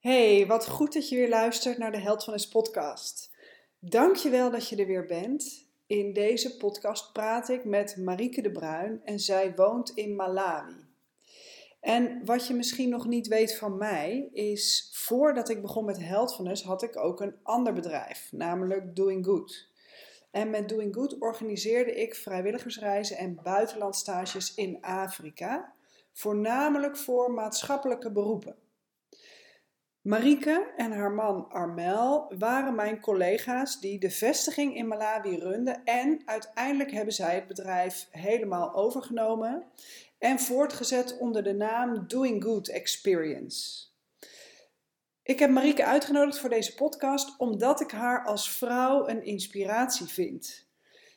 Hey, wat goed dat je weer luistert naar de Held van Eens podcast. Dankjewel dat je er weer bent. In deze podcast praat ik met Marieke de Bruin en zij woont in Malawi. En wat je misschien nog niet weet van mij is, voordat ik begon met Held van Us had ik ook een ander bedrijf, namelijk Doing Good. En met Doing Good organiseerde ik vrijwilligersreizen en buitenlandstages in Afrika, voornamelijk voor maatschappelijke beroepen. Marieke en haar man Armel waren mijn collega's die de vestiging in Malawi runden en uiteindelijk hebben zij het bedrijf helemaal overgenomen en voortgezet onder de naam Doing Good Experience. Ik heb Marieke uitgenodigd voor deze podcast omdat ik haar als vrouw een inspiratie vind.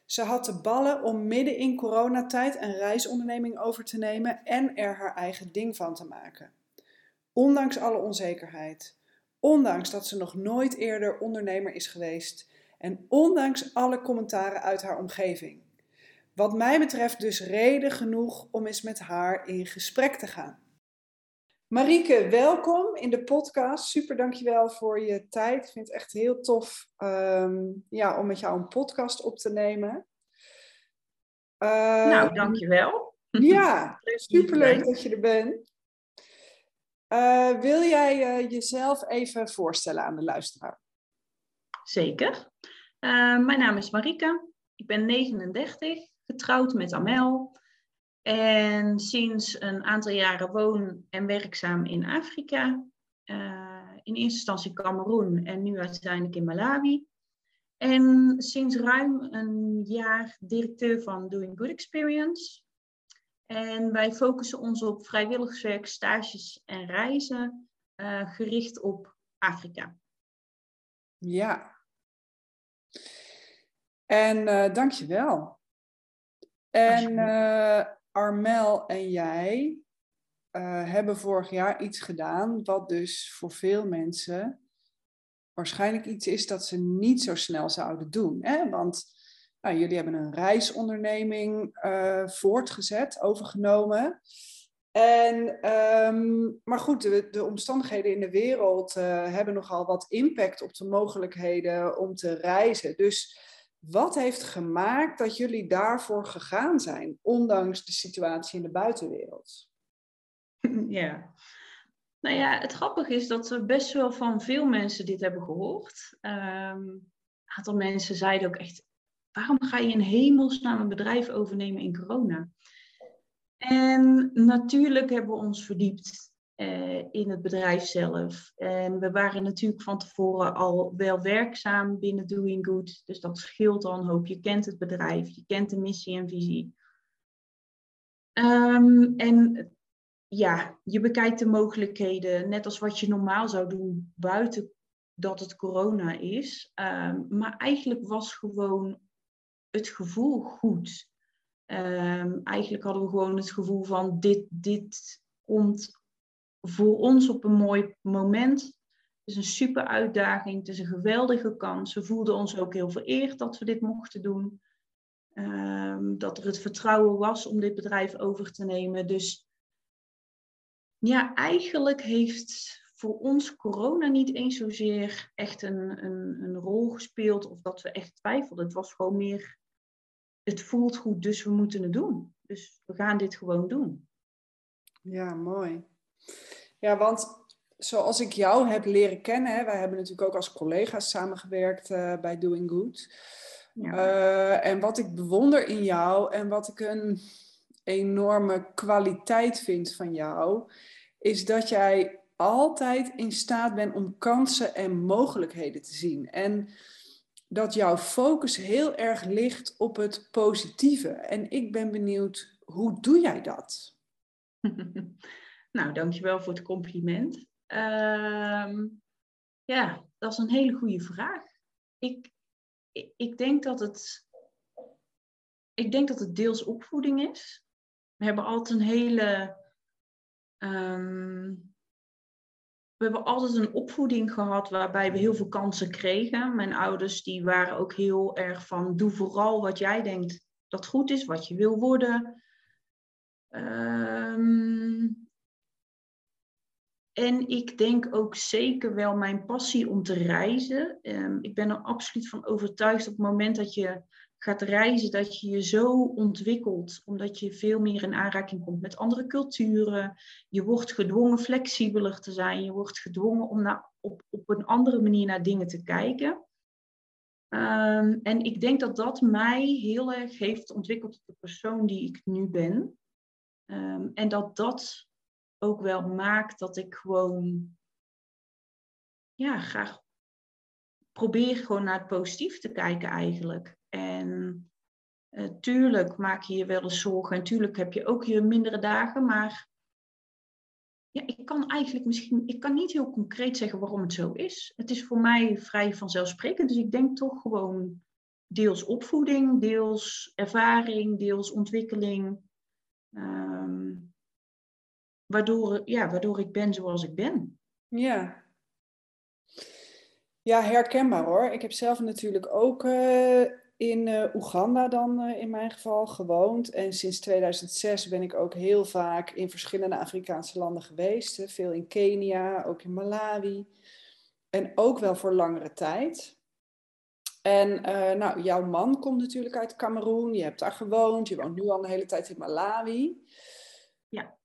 Ze had de ballen om midden in coronatijd een reisonderneming over te nemen en er haar eigen ding van te maken. Ondanks alle onzekerheid, ondanks dat ze nog nooit eerder ondernemer is geweest en ondanks alle commentaren uit haar omgeving. Wat mij betreft dus reden genoeg om eens met haar in gesprek te gaan. Marieke, welkom in de podcast. Super dankjewel voor je tijd. Ik vind het echt heel tof um, ja, om met jou een podcast op te nemen. Uh, nou, dankjewel. Ja, superleuk dat je er bent. Uh, wil jij uh, jezelf even voorstellen aan de luisteraar? Zeker. Uh, mijn naam is Marika. Ik ben 39, getrouwd met Amel. En sinds een aantal jaren woon en werkzaam in Afrika. in eerste instantie Cameroen en nu uiteindelijk in Malawi. En sinds ruim een jaar directeur van Doing Good Experience. En wij focussen ons op vrijwilligerswerk, stages en reizen uh, gericht op Afrika. Ja. En uh, dankjewel. En uh, Armel en jij hebben vorig jaar iets gedaan wat dus voor veel mensen waarschijnlijk iets is dat ze niet zo snel zouden doen. Hè? Want nou, jullie hebben een reisonderneming uh, voortgezet, overgenomen. En, um, maar goed, de, de, omstandigheden in de wereld uh, hebben nogal wat impact op de mogelijkheden om te reizen. Dus wat heeft gemaakt dat jullie daarvoor gegaan zijn, ondanks de situatie in de buitenwereld? Ja, nou ja, het grappige is dat we best wel van veel mensen dit hebben gehoord. Um, een aantal mensen zeiden ook echt, waarom ga je in hemelsnaam een bedrijf overnemen in corona? En natuurlijk hebben we ons verdiept uh, in het bedrijf zelf. En we waren natuurlijk van tevoren al wel werkzaam binnen Doing Good. Dus dat scheelt al hoop. Je kent het bedrijf, je kent de missie en visie. Um, en ja, je bekijkt de mogelijkheden, net als wat je normaal zou doen buiten dat het corona is. Um, maar eigenlijk was gewoon het gevoel goed. Um, eigenlijk hadden we gewoon het gevoel van dit, dit komt voor ons op een mooi moment. Het is een super uitdaging, het is een geweldige kans. We voelden ons ook heel vereerd dat we dit mochten doen. Um, dat er het vertrouwen was om dit bedrijf over te nemen. Dus ja, eigenlijk heeft voor ons corona niet eens zozeer echt een, een, een rol gespeeld of dat we echt twijfelden. Het was gewoon meer het voelt goed, dus we moeten het doen. Dus we gaan dit gewoon doen. Ja, mooi. Ja, want zoals ik jou heb leren kennen, hè, wij hebben natuurlijk ook als collega's samengewerkt uh, bij Doing Good. Ja. Uh, en wat ik bewonder in jou en wat ik een enorme kwaliteit vind van jou, is dat jij altijd in staat bent om kansen en mogelijkheden te zien. En dat jouw focus heel erg ligt op het positieve. En ik ben benieuwd, hoe doe jij dat? nou, dankjewel voor het compliment. Uh, ja, dat is een hele goede vraag. Ik, ik, denk dat het, ik denk dat het deels opvoeding is. We hebben altijd een hele um, we hebben altijd een opvoeding gehad waarbij we heel veel kansen kregen. Mijn ouders die waren ook heel erg van doe vooral wat jij denkt dat goed is, wat je wil worden. Um, en ik denk ook zeker wel mijn passie om te reizen. Ehm, ik ben er absoluut van overtuigd op het moment dat je gaat reizen, dat je je zo ontwikkelt, omdat je veel meer in aanraking komt met andere culturen. Je wordt gedwongen flexibeler te zijn. Je wordt gedwongen om naar, op, op een andere manier naar dingen te kijken. Ehm, en ik denk dat dat mij heel erg heeft ontwikkeld tot de persoon die ik nu ben. Ehm, en dat dat ook wel maakt dat ik gewoon ja, graag probeer gewoon naar het positief te kijken eigenlijk. En uh, tuurlijk maak je je wel eens zorgen en tuurlijk heb je ook je mindere dagen, maar ja, ik kan eigenlijk misschien, ik kan niet heel concreet zeggen waarom het zo is. Het is voor mij vrij vanzelfsprekend, dus ik denk toch gewoon deels opvoeding, deels ervaring, deels ontwikkeling. Ehm, waardoor, ja, waardoor ik ben zoals ik ben. Ja. Ja, herkenbaar hoor. Ik heb zelf natuurlijk ook uh, in uh, Oeganda dan uh, in mijn geval gewoond. En sinds 2006 ben ik ook heel vaak in verschillende Afrikaanse landen geweest. Veel in Kenia, ook in Malawi. En ook wel voor langere tijd. En nou, jouw man komt natuurlijk uit Cameroen. Je hebt daar gewoond. Je woont nu al een hele tijd in Malawi. Ja.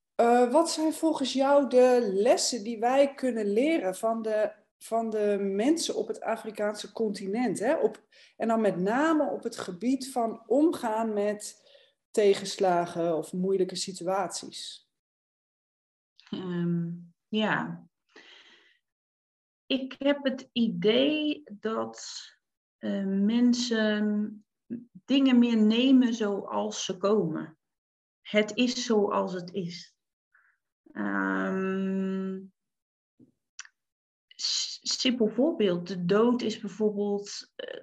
Wat zijn volgens jou de lessen die wij kunnen leren van de, van de mensen op het Afrikaanse continent? Hè? Op, en dan met name op het gebied van omgaan met tegenslagen of moeilijke situaties. Um, ja, ik heb het idee dat uh, mensen dingen meer nemen zoals ze komen. Het is zoals het is. Um, simpel voorbeeld. De dood is bijvoorbeeld uh,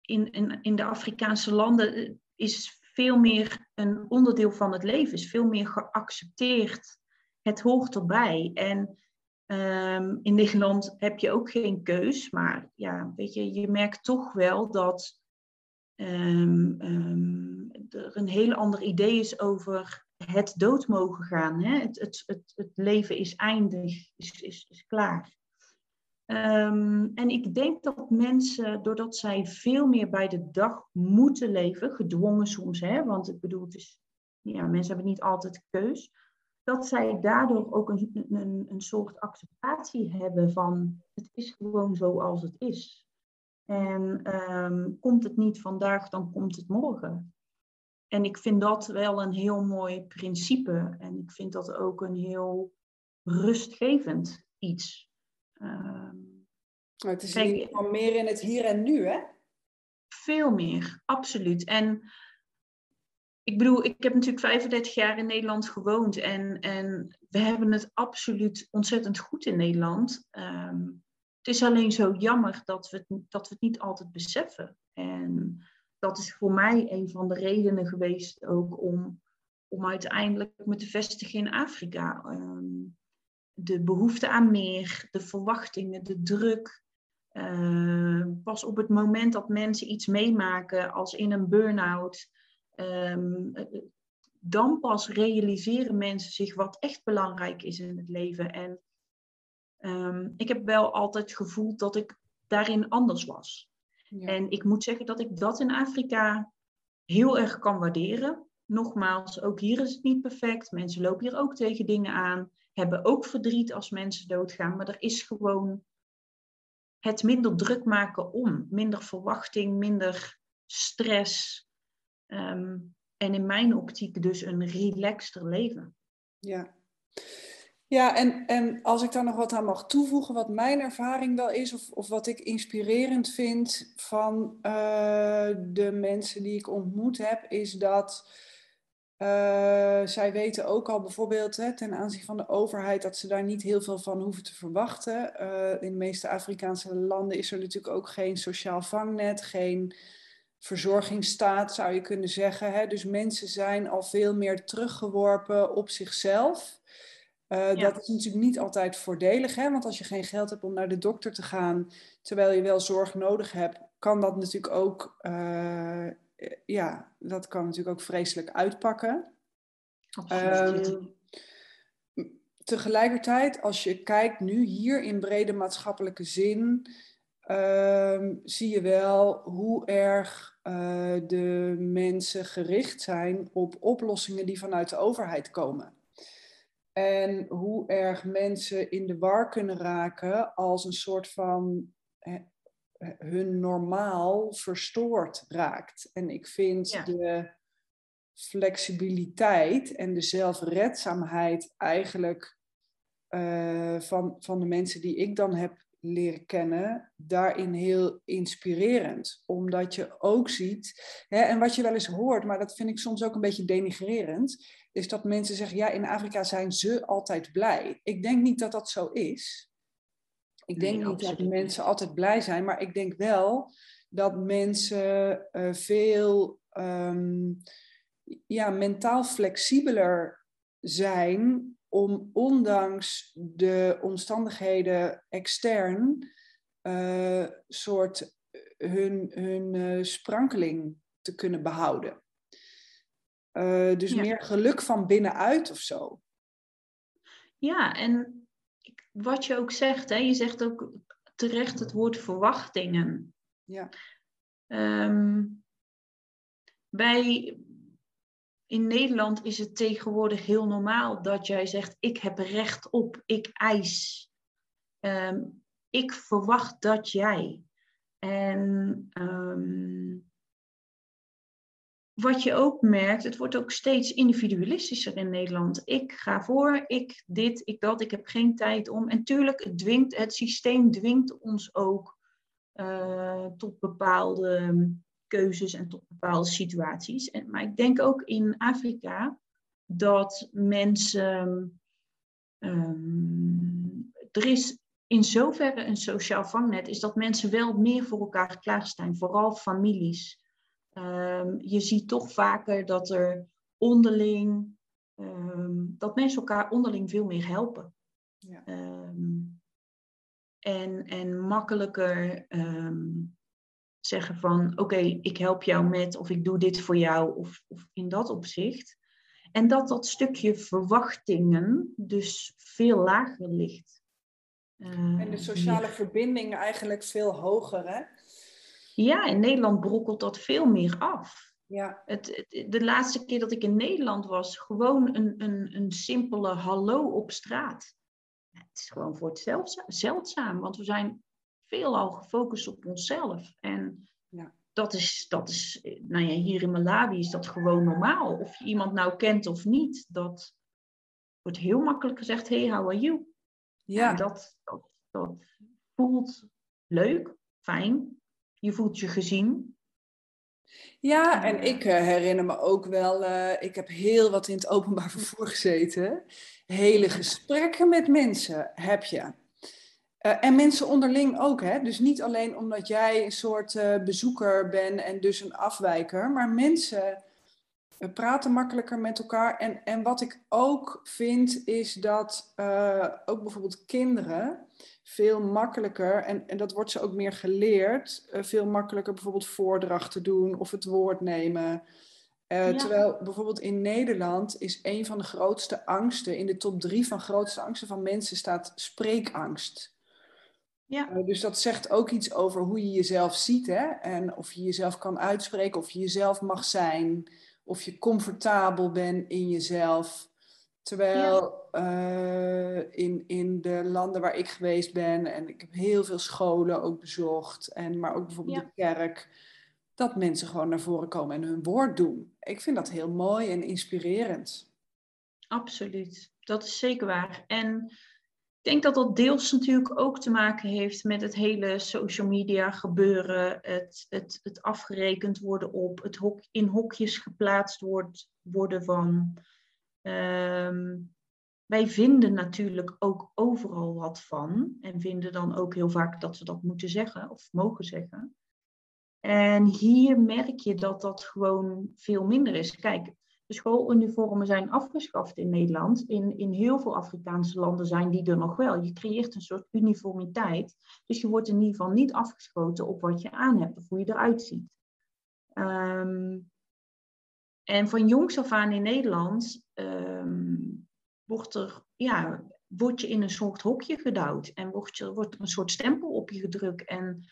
in, in, in de Afrikaanse landen uh, is veel meer een onderdeel van het leven, is veel meer geaccepteerd. Het hoort erbij. En um, in Nederland heb je ook geen keus, maar ja, weet je, je merkt toch wel dat um, er een heel ander idee is over het dood mogen gaan. Hè? Het, het, het, het leven is eindig, is, is, is klaar. Um, en ik denk dat mensen, doordat zij veel meer bij de dag moeten leven, gedwongen soms, hè, want ik bedoel, is, ja, mensen hebben niet altijd keus, dat zij daardoor ook een, een, een soort acceptatie hebben van het is gewoon zoals het is. En um, komt het niet vandaag, dan komt het morgen. En ik vind dat wel een heel mooi principe. En ik vind dat ook een heel rustgevend iets. Um, het is meer in het hier en nu, hè? Veel meer, absoluut. En ik bedoel, ik heb natuurlijk 35 jaar in Nederland gewoond. En, en we hebben het absoluut ontzettend goed in Nederland. Um, het is alleen zo jammer dat we het, dat we het niet altijd beseffen. En dat is voor mij een van de redenen geweest ook om, om uiteindelijk me te vestigen in Afrika. Um, de behoefte aan meer, de verwachtingen, de druk. Uh, pas op het moment dat mensen iets meemaken als in een burn-out, um, dan pas realiseren mensen zich wat echt belangrijk is in het leven. En um, ik heb wel altijd gevoeld dat ik daarin anders was. En ik moet zeggen dat ik dat in Afrika heel erg kan waarderen. Nogmaals, ook hier is het niet perfect. Mensen lopen hier ook tegen dingen aan. Hebben ook verdriet als mensen doodgaan. Maar er is gewoon het minder druk maken om. Minder verwachting, minder stress. Um, en in mijn optiek dus een relaxter leven. Ja. Ja, en, en als ik daar nog wat aan mag toevoegen, wat mijn ervaring wel is, of, of wat ik inspirerend vind van uh, de mensen die ik ontmoet heb, is dat uh, zij weten ook al bijvoorbeeld hè, ten aanzien van de overheid dat ze daar niet heel veel van hoeven te verwachten. Uh, in de meeste Afrikaanse landen is er natuurlijk ook geen sociaal vangnet, geen verzorgingsstaat zou je kunnen zeggen. Hè? Dus mensen zijn al veel meer teruggeworpen op zichzelf. Uh, Dat is natuurlijk niet altijd voordelig, hè? want als je geen geld hebt om naar de dokter te gaan, terwijl je wel zorg nodig hebt, kan dat natuurlijk ook, ja, dat kan natuurlijk ook vreselijk uitpakken. Um, tegelijkertijd, als je kijkt nu hier in brede maatschappelijke zin, ehm, zie je wel hoe erg eh, de mensen gericht zijn op oplossingen die vanuit de overheid komen. En hoe erg mensen in de war kunnen raken als een soort van hun normaal verstoord raakt. En ik vind de flexibiliteit en de zelfredzaamheid eigenlijk uh, van, van de mensen die ik dan heb leren kennen, daarin heel inspirerend. Omdat je ook ziet, hè, en wat je wel eens hoort, maar dat vind ik soms ook een beetje denigrerend, is dat mensen zeggen, ja, in Afrika zijn ze altijd blij. Ik denk niet dat dat zo is. Ik denk niet dat mensen altijd blij zijn, maar ik denk wel dat mensen uh, veel um, ja, mentaal flexibeler zijn om ondanks de omstandigheden extern uh, soort hun, hun uh, sprankeling te kunnen behouden. Dus meer geluk van binnenuit of zo. Ja, en wat je ook zegt, hè, je zegt ook terecht het woord verwachtingen. Ja. Um, bij, in Nederland is het tegenwoordig heel normaal dat jij zegt: Ik heb recht op, ik eis. Um, ik verwacht dat jij. En um, wat je ook merkt, het wordt ook steeds individualistischer in Nederland. Ik ga voor, ik dit, ik dat, ik heb geen tijd om. En tuurlijk, het, dwingt, het systeem dwingt ons ook uh, tot bepaalde keuzes en tot bepaalde situaties. En, maar ik denk ook in Afrika dat mensen. Um, er is in zoverre een sociaal vangnet, is dat mensen wel meer voor elkaar klaarstaan, vooral families. Um, je ziet toch vaker dat er onderling, um, dat mensen elkaar onderling veel meer helpen. Ja. Um, en, en makkelijker zeggen van oké, ik help jou met of ik doe dit voor jou of, of in dat opzicht. En dat dat stukje verwachtingen dus veel lager ligt. en de sociale verbinding eigenlijk veel hoger, hè? Ja, in Nederland brokkelt dat veel meer af. Ja. Het, de laatste keer dat ik in Nederland was, gewoon een, een, een simpele hallo op straat. Het is gewoon voor het zeldzaam, want we zijn veelal gefocust op onszelf. En ja. dat, is, dat is, nou ja, hier in Malawi is dat gewoon normaal. Of je iemand nou kent of niet, dat wordt heel makkelijk gezegd, hey, how are you? Ja. En dat, dat, dat voelt leuk, fijn, je voelt je gezien. Ja, en ik uh, herinner me ook wel, uh, ik heb heel wat in het openbaar vervoer gezeten. Hele gesprekken met mensen heb je. Uh, en mensen onderling ook, hè? Dus niet alleen omdat jij een soort bezoeker bent en dus een afwijker, maar mensen praten makkelijker met elkaar. En, en wat ik ook vind, is dat ook bijvoorbeeld kinderen veel makkelijker, en, en dat wordt ze ook meer geleerd, uh, veel makkelijker bijvoorbeeld voordrachten doen of het woord nemen. Uh, ja. Terwijl bijvoorbeeld in Nederland is een van de grootste angsten, in de top drie van grootste angsten van mensen staat spreekangst. Ja. Uh, dus dat zegt ook iets over hoe je jezelf ziet hè? en of je jezelf kan uitspreken, of je jezelf mag zijn, of je comfortabel bent in jezelf. Terwijl ja. uh, in, in de landen waar ik geweest ben, en ik heb heel veel scholen ook bezocht, en, maar ook bijvoorbeeld ja. de kerk, dat mensen gewoon naar voren komen en hun woord doen. Ik vind dat heel mooi en inspirerend. Absoluut, dat is zeker waar. En ik denk dat dat deels natuurlijk ook te maken heeft met het hele social media gebeuren, het, het, het afgerekend worden op, het hok, in hokjes geplaatst wordt, worden van. Um, wij vinden natuurlijk ook overal wat van en vinden dan ook heel vaak dat we dat moeten zeggen of mogen zeggen. En hier merk je dat dat gewoon veel minder is. Kijk, de schooluniformen zijn afgeschaft in Nederland. In, in heel veel Afrikaanse landen zijn die er nog wel. Je creëert een soort uniformiteit. Dus je wordt in ieder geval niet afgeschoten op wat je aan hebt of hoe je eruit ziet. Um, en van jongs af aan in Nederland um, wordt er, ja, word je in een soort hokje gedouwd en wordt, je, wordt er een soort stempel op je gedrukt. En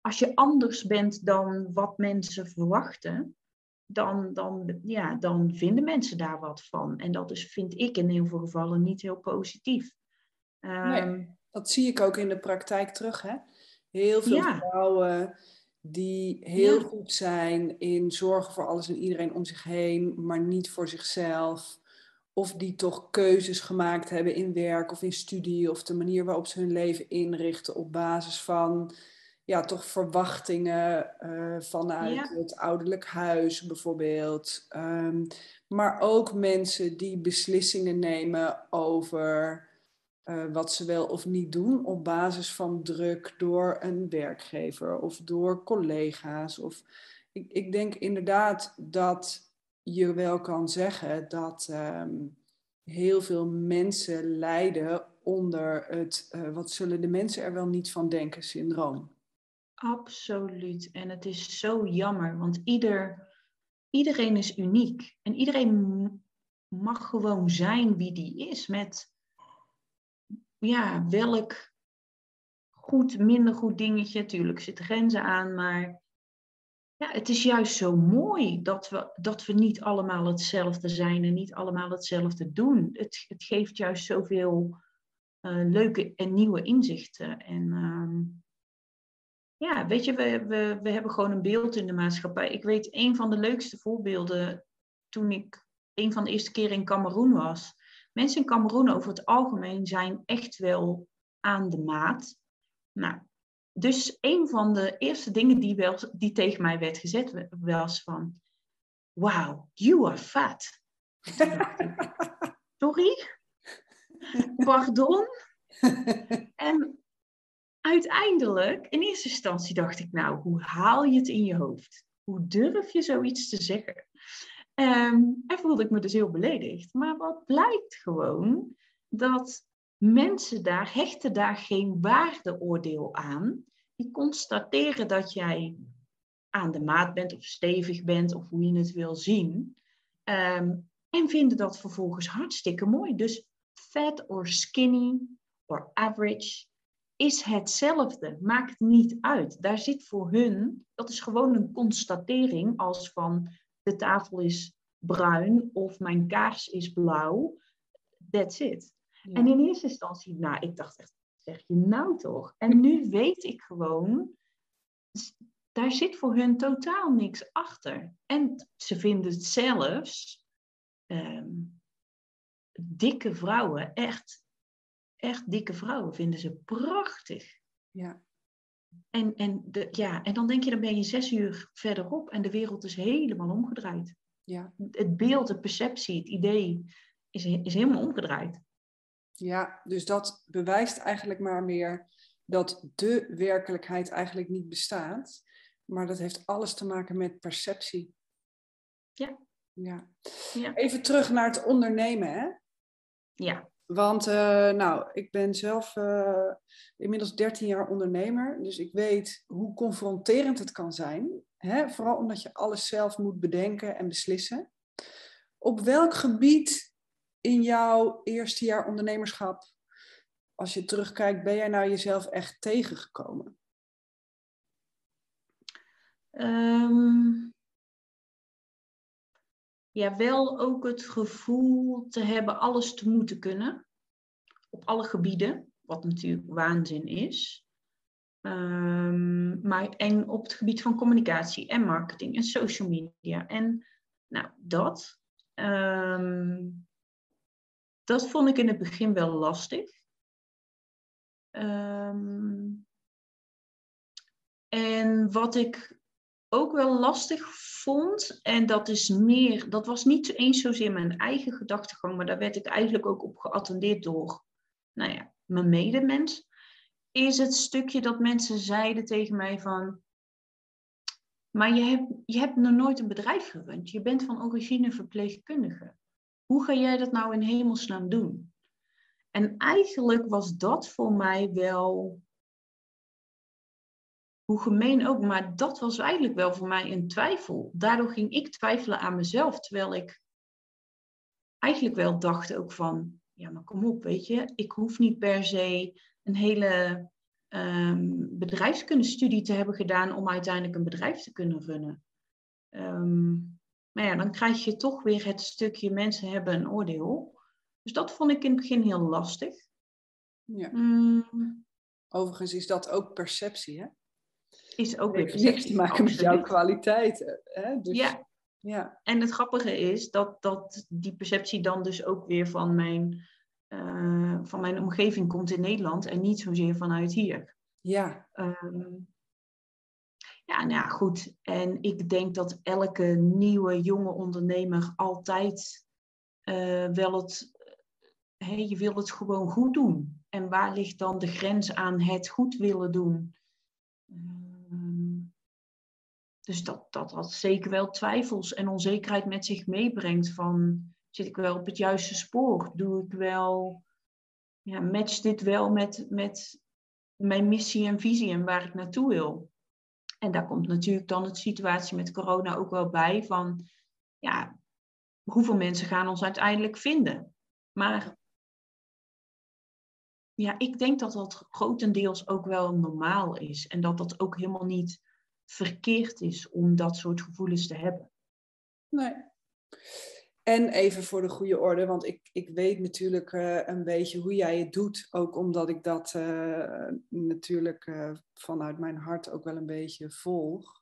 als je anders bent dan wat mensen verwachten, dan, dan, ja, dan vinden mensen daar wat van. En dat is, vind ik in heel veel gevallen niet heel positief. nee, ehm, dat zie ik ook in de praktijk terug. Hè? Heel veel vrouwen die heel goed zijn in zorgen voor alles en iedereen om zich heen, maar niet voor zichzelf. Of die toch keuzes gemaakt hebben in werk of in studie of de manier waarop ze hun leven inrichten op basis van ja, toch verwachtingen uh, vanuit het ouderlijk huis bijvoorbeeld. Um, maar ook mensen die beslissingen nemen over uh, wat ze wel of niet doen op basis van druk door een werkgever of door collega's. Of, ik, ik denk inderdaad dat je wel kan zeggen dat um, heel veel mensen lijden onder het uh, wat zullen de mensen er wel niet van denken syndroom. Absoluut. En het is zo jammer, want ieder, iedereen is uniek. En iedereen mag gewoon zijn wie die is. Met ja, welk goed, minder goed dingetje. Tuurlijk zitten grenzen aan, maar ja, het is juist zo mooi dat we, dat we niet allemaal hetzelfde zijn en niet allemaal hetzelfde doen. Het, het geeft juist zoveel uh, leuke en nieuwe inzichten. En uh, ja, weet je, we, we, we hebben gewoon een beeld in de maatschappij. Ik weet, een van de leukste voorbeelden toen ik een van de eerste keren in Cameroen was. Mensen in Cameroen over het algemeen zijn echt wel aan de maat. Nou, dus een van de eerste dingen die, wel, die tegen mij werd gezet was van... Wow, you are fat. Sorry? Pardon? en uiteindelijk, in eerste instantie dacht ik, nou, hoe haal je het in je hoofd? Hoe durf je zoiets te zeggen? Um, en voelde ik me dus heel beledigd. Maar wat blijkt gewoon, dat mensen daar hechten daar geen waardeoordeel aan. Die constateren dat jij aan de maat bent of stevig bent of hoe je het wil zien. Ehm, en vinden dat vervolgens hartstikke mooi. Dus fat or skinny or average, is hetzelfde. Maakt niet uit. Daar zit voor hun, dat is gewoon een constatering als van de tafel is bruin of mijn kaars is blauw. That's it. En in eerste instantie, nou, ik dacht echt, zeg je nou toch? En nu weet ik gewoon, daar zit voor hun totaal niks achter. En ze vinden het zelfs, ehm, dikke vrouwen, echt echt dikke vrouwen vinden ze prachtig. Ja. En, en, de, ja, en dan denk je, dan ben je zes uur verderop en de wereld is helemaal omgedraaid. Ja. Het beeld, de perceptie, het idee is, is helemaal omgedraaid. Ja, dus dat bewijst eigenlijk maar meer dat de werkelijkheid eigenlijk niet bestaat. Maar dat heeft alles te maken met perceptie. Ja. ja. ja. Even terug naar het ondernemen, hè? Ja. Want uh, nou, ik ben zelf uh, inmiddels 13 jaar ondernemer, dus ik weet hoe confronterend het kan zijn. Hè? Vooral omdat je alles zelf moet bedenken en beslissen. Op welk gebied in jouw eerste jaar ondernemerschap, als je terugkijkt, ben jij nou jezelf echt tegengekomen? Um, ja, wel ook het gevoel te hebben alles te moeten kunnen. Op alle gebieden, wat natuurlijk waanzin is. Um, maar en op het gebied van communicatie en marketing en social media. En nou, dat. Um, dat vond ik in het begin wel lastig. Um, en wat ik ook wel lastig vond, en dat is meer, dat was niet eens zozeer mijn eigen gedachtegang, maar daar werd ik eigenlijk ook op geattendeerd door, nou ja, mijn medemens, is het stukje dat mensen zeiden tegen mij van, maar je hebt, je hebt nog nooit een bedrijf gerund, je bent van origine verpleegkundige. Hoe ga jij dat nou in hemelsnaam doen? En eigenlijk was dat voor mij wel hoe gemeen ook, maar dat was eigenlijk wel voor mij een twijfel. Daardoor ging ik twijfelen aan mezelf, terwijl ik eigenlijk wel dacht ook van, ja, maar kom op, weet je, ik hoef niet per se een hele um, bedrijfskundestudie te hebben gedaan om uiteindelijk een bedrijf te kunnen runnen. Um, maar ja, dan krijg je toch weer het stukje mensen hebben een oordeel. Dus dat vond ik in het begin heel lastig. Ja. Mm. Overigens is dat ook perceptie, hè? Is ook weer perceptie. niks te maken met jouw kwaliteiten. Hè? Dus, ja. ja. En het grappige is dat, dat die perceptie dan dus ook weer van mijn, uh, van mijn omgeving komt in Nederland en niet zozeer vanuit hier. Ja. Um, ja, nou ja, goed. En ik denk dat elke nieuwe jonge ondernemer altijd uh, wel het, hey, je wil het gewoon goed doen. En waar ligt dan de grens aan het goed willen doen? Dus dat, dat dat zeker wel twijfels en onzekerheid met zich meebrengt van zit ik wel op het juiste spoor? Doe ik wel, ja, match dit wel met, met mijn missie en visie en waar ik naartoe wil? En daar komt natuurlijk dan de situatie met corona ook wel bij van, ja, hoeveel mensen gaan ons uiteindelijk vinden? Maar ja, ik denk dat dat grotendeels ook wel normaal is en dat dat ook helemaal niet verkeerd is om dat soort gevoelens te hebben. Nee. En even voor de goede orde, want ik, ik weet natuurlijk uh, een beetje hoe jij het doet. Ook omdat ik dat uh, natuurlijk uh, vanuit mijn hart ook wel een beetje volg.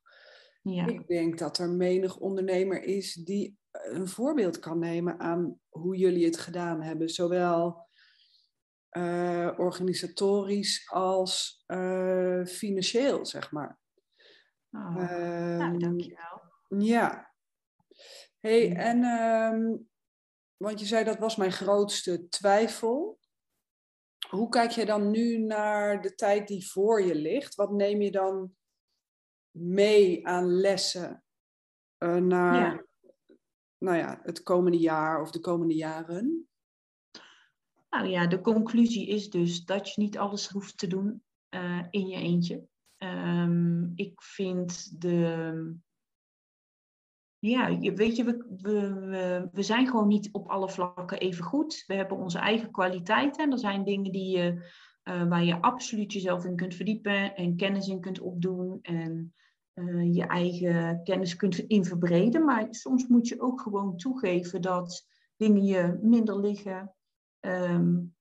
Ja. Ik denk dat er menig ondernemer is die een voorbeeld kan nemen aan hoe jullie het gedaan hebben. Zowel organisatorisch als financieel, zeg maar. Oh, nou, dankjewel. Ja, hey, en um, want je zei dat was mijn grootste twijfel. Hoe kijk je dan nu naar de tijd die voor je ligt? Wat neem je dan mee aan lessen uh, naar Nou ja, het komende jaar of de komende jaren? Nou ja, de conclusie is dus dat je niet alles hoeft te doen uh, in je eentje. Um, ik vind de, ja, weet je, we, we, we zijn gewoon niet op alle vlakken even goed. We hebben onze eigen kwaliteiten en er zijn dingen die je, uh, waar je absoluut jezelf in kunt verdiepen en kennis in kunt opdoen en uh, je eigen kennis kunt in verbreden. Maar soms moet je ook gewoon toegeven dat dingen je minder liggen, um,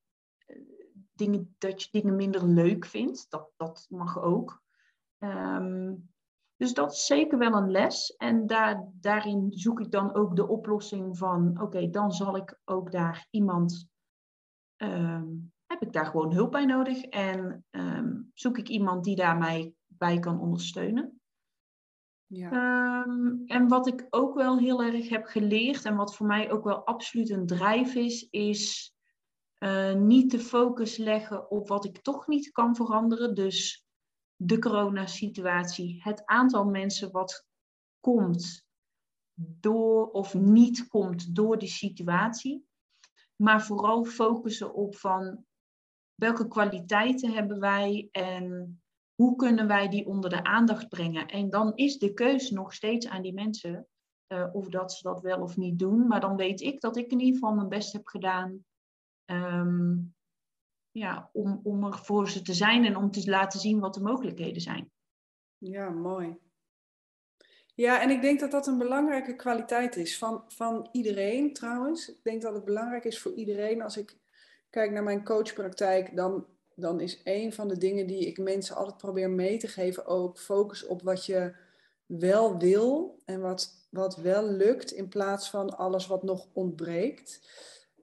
dingen, dat je dingen minder leuk vindt. Dat, dat mag ook. Um, dus dat is zeker wel een les. En daar, daarin zoek ik dan ook de oplossing van, oké, dan zal ik ook daar iemand, um, heb ik daar gewoon hulp bij nodig en um, zoek ik iemand die daar mij bij kan ondersteunen. Ja. Um, en wat ik ook wel heel erg heb geleerd en wat voor mij ook wel absoluut een drijf is, is uh, niet de focus leggen op wat ik toch niet kan veranderen. Dus de coronasituatie, het aantal mensen wat komt door of niet komt door die situatie, maar vooral focussen op van welke kwaliteiten hebben wij en hoe kunnen wij die onder de aandacht brengen. En dan is de keus nog steeds aan die mensen uh, of dat ze dat wel of niet doen, maar dan weet ik dat ik in ieder geval mijn best heb gedaan. Um, ja, om, om er voor ze te zijn en om te laten zien wat de mogelijkheden zijn. Ja, mooi. Ja, en ik denk dat dat een belangrijke kwaliteit is van, van iedereen trouwens. Ik denk dat het belangrijk is voor iedereen. Als ik kijk naar mijn coachpraktijk, dan, dan is een van de dingen die ik mensen altijd probeer mee te geven ook focus op wat je wel wil en wat, wat wel lukt in plaats van alles wat nog ontbreekt.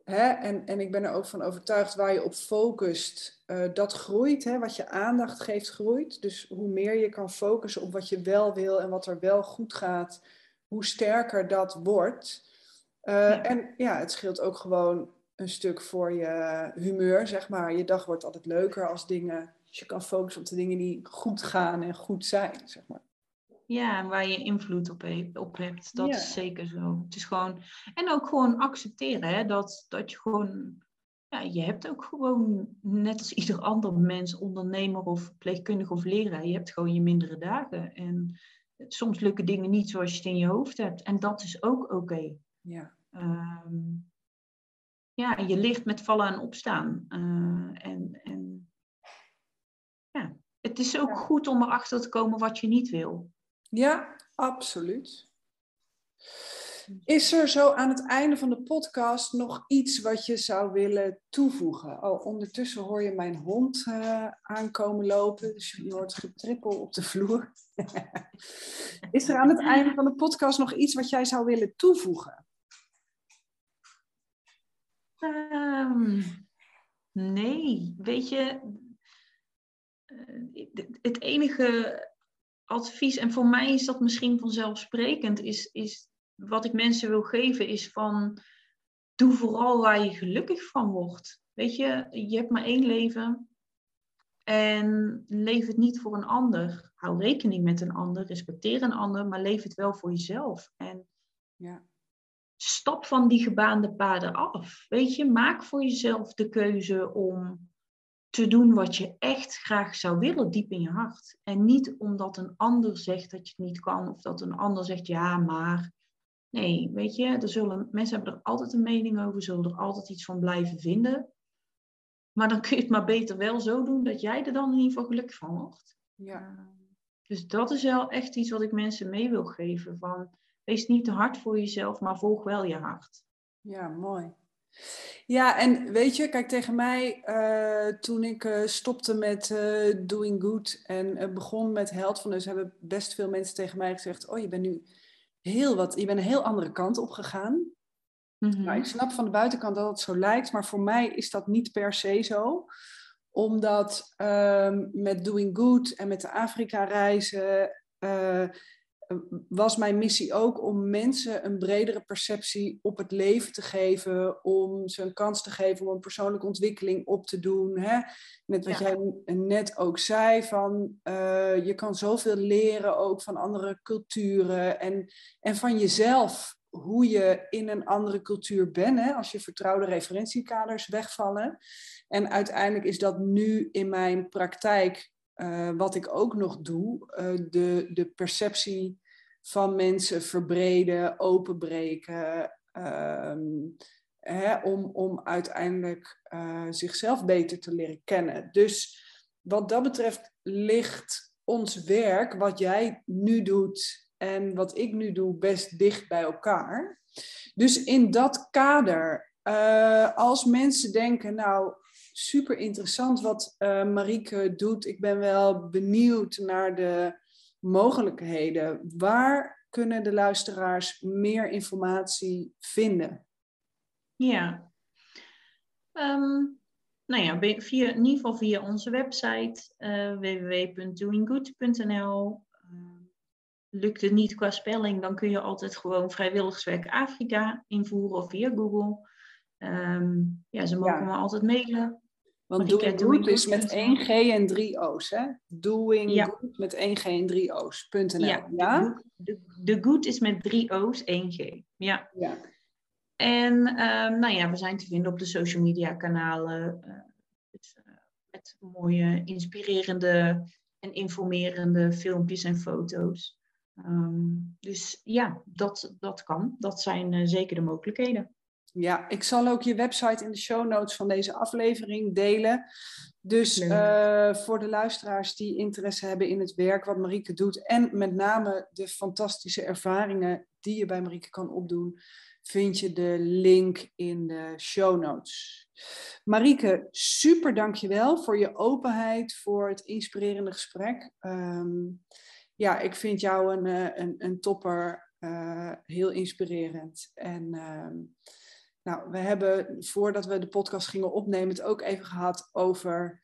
Hè? En, en ik ben er ook van overtuigd waar je op focust, uh, dat groeit. Hè? Wat je aandacht geeft, groeit. Dus hoe meer je kan focussen op wat je wel wil en wat er wel goed gaat, hoe sterker dat wordt. Uh, En ja, het scheelt ook gewoon een stuk voor je humeur, zeg maar. Je dag wordt altijd leuker als dingen, als je kan focussen op de dingen die goed gaan en goed zijn, zeg maar. Ja, waar je invloed op, op hebt. Dat is zeker zo. Het is gewoon... En ook gewoon accepteren, hè, dat, dat je gewoon... Ja, je hebt ook gewoon, net als ieder ander mens, ondernemer of verpleegkundige of leraar, je hebt gewoon je mindere dagen. En soms lukken dingen niet zoals je het in je hoofd hebt. En dat is ook oké. Ja. Um, ja, je ligt met vallen en opstaan. Uh, en, en ja, het is ook goed om erachter te komen wat je niet wil. Ja, absoluut. Is er zo aan het einde van de podcast nog iets wat je zou willen toevoegen? Oh, ondertussen hoor je mijn hond uh, aankomen lopen, dus je hoort getrippel op de vloer. Is er aan het einde van de podcast nog iets wat jij zou willen toevoegen? Um, nee, weet je, eh, het enige advies, en voor mij is dat misschien vanzelfsprekend, is, is wat ik mensen wil geven, is van doe vooral waar je gelukkig van wordt. Weet je, je hebt maar één leven en leef het niet voor een ander. Hou rekening met een ander, respecteer een ander, maar leef het wel voor jezelf. En ja. stap van die gebaande paden af. Weet je, maak voor jezelf de keuze om te doen wat je echt graag zou willen, diep in je hart. En niet omdat een ander zegt dat je het niet kan, of dat een ander zegt ja, maar. Nee, weet je, er zullen, mensen hebben er altijd een mening over, zullen er altijd iets van blijven vinden. Maar dan kun je het maar beter wel zo doen dat jij er dan in ieder geval gelukkig van wordt. Ja. Dus dat is wel echt iets wat ik mensen mee wil geven. Van, wees niet te hard voor jezelf, maar volg wel je hart. Ja, mooi. Ja, en weet je, kijk tegen mij uh, toen ik uh, stopte met uh, Doing Good en begon met Heldfulness, hebben best veel mensen tegen mij gezegd: Oh, je bent nu heel wat, je bent een heel andere kant op gegaan. Mm nou, ik snap van de buitenkant dat het zo lijkt, maar voor mij is dat niet per se zo. Omdat um, met Doing Good en met de Afrika-reizen was mijn missie ook om mensen een bredere perceptie op het leven te geven, om ze een kans te geven om een persoonlijke ontwikkeling op te doen. Hè? Net wat jij net ook zei, van uh, je kan zoveel leren ook van andere culturen en, en van jezelf, hoe je in een andere cultuur bent, hè? als je vertrouwde referentiekaders wegvallen. En uiteindelijk is dat nu in mijn praktijk uh, wat ik ook nog doe, uh, de, de perceptie van mensen verbreden, openbreken, um, hè, om, om uiteindelijk uh, zichzelf beter te leren kennen. Dus wat dat betreft ligt ons werk, wat jij nu doet en wat ik nu doe, best dicht bij elkaar. Dus in dat kader, als mensen denken, nou, super interessant wat uh, Marieke doet. Ik ben wel benieuwd naar de mogelijkheden. Waar kunnen de luisteraars meer informatie vinden? Ja, um, nou ja, via, in ieder geval via onze website uh, www.doinggood.nl. Uh, lukt het niet qua spelling, dan kun je altijd gewoon vrijwilligerswerk Afrika invoeren of via Google. Um, ja, ze mogen ja. me altijd mailen. Want doing good is met één G en drie O's, hè? Doing ja. good met één G en drie O's.nl. Ja, ja? De, de, good is met drie O's, één G. Ja. ja. En um, nou ja, we zijn te vinden op de social media kanalen. Uh, dus, uh, met mooie, inspirerende en informerende filmpjes en foto's. Um, dus ja, dat, dat kan. Dat zijn uh, zeker de mogelijkheden. Ja, ik zal ook je website in de show notes van deze aflevering delen. Dus uh, voor de luisteraars die interesse hebben in het werk wat Marieke doet en met name de fantastische ervaringen die je bij Marieke kan opdoen, vind je de link in de show notes. Marieke, super dankjewel voor je openheid, voor het inspirerende gesprek. Um, ja, ik vind jou een, eh, een, een topper, uh, heel inspirerend. En uh, nou, we hebben voordat we de podcast gingen opnemen het ook even gehad over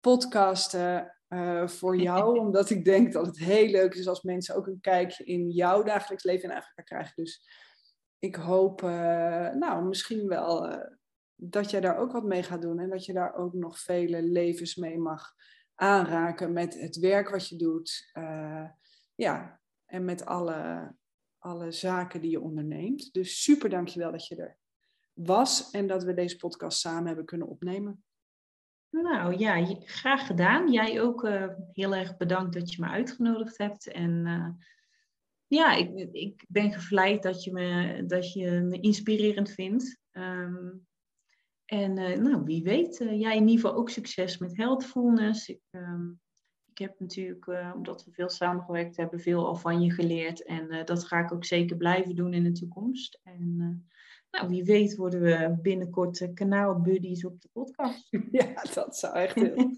podcasten uh, voor jou. omdat ik denk dat het heel leuk is als mensen ook een kijkje in jouw dagelijks leven in Afrika krijgen. Dus ik hoop, uh, nou, misschien wel uh, dat jij daar ook wat mee gaat doen. En dat je daar ook nog vele levens mee mag aanraken met het werk wat je doet. ja, en met alle, alle zaken die je onderneemt. Dus super dankjewel dat je er was en dat we deze podcast samen hebben kunnen opnemen. Nou ja, graag gedaan. Jij ook uh, heel erg bedankt dat je me uitgenodigd hebt. En uh, ja, ik, ik ben gevleid dat je me, dat je me inspirerend vindt. Um, En nou, wie weet, jij in ieder geval ook succes met healthfulness. Ik, ehm, ik heb natuurlijk, omdat we veel samengewerkt hebben, veel al van je geleerd. En dat ga ik ook zeker blijven doen in de toekomst. En nou, wie weet worden we binnenkort kanaalbuddies op de podcast. Ja, dat zou echt heel.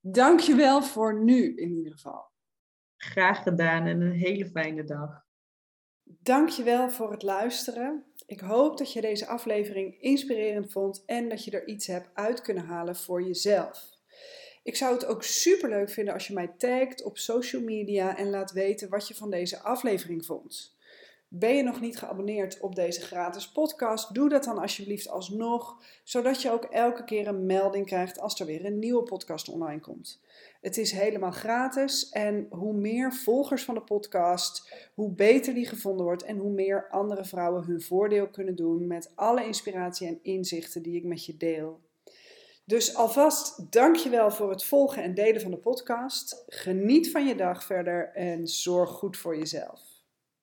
Dankjewel voor nu in ieder geval. Graag gedaan en een hele fijne dag. Dankjewel voor het luisteren. Ik hoop dat je deze aflevering inspirerend vond en dat je er iets hebt uit kunnen halen voor jezelf. Ik zou het ook super leuk vinden als je mij tagt op social media en laat weten wat je van deze aflevering vond. Ben je nog niet geabonneerd op deze gratis podcast? Doe dat dan alsjeblieft alsnog, zodat je ook elke keer een melding krijgt als er weer een nieuwe podcast online komt. Het is helemaal gratis en hoe meer volgers van de podcast, hoe beter die gevonden wordt en hoe meer andere vrouwen hun voordeel kunnen doen met alle inspiratie en inzichten die ik met je deel. Dus alvast dankjewel voor het volgen en delen van de podcast. Geniet van je dag verder en zorg goed voor jezelf.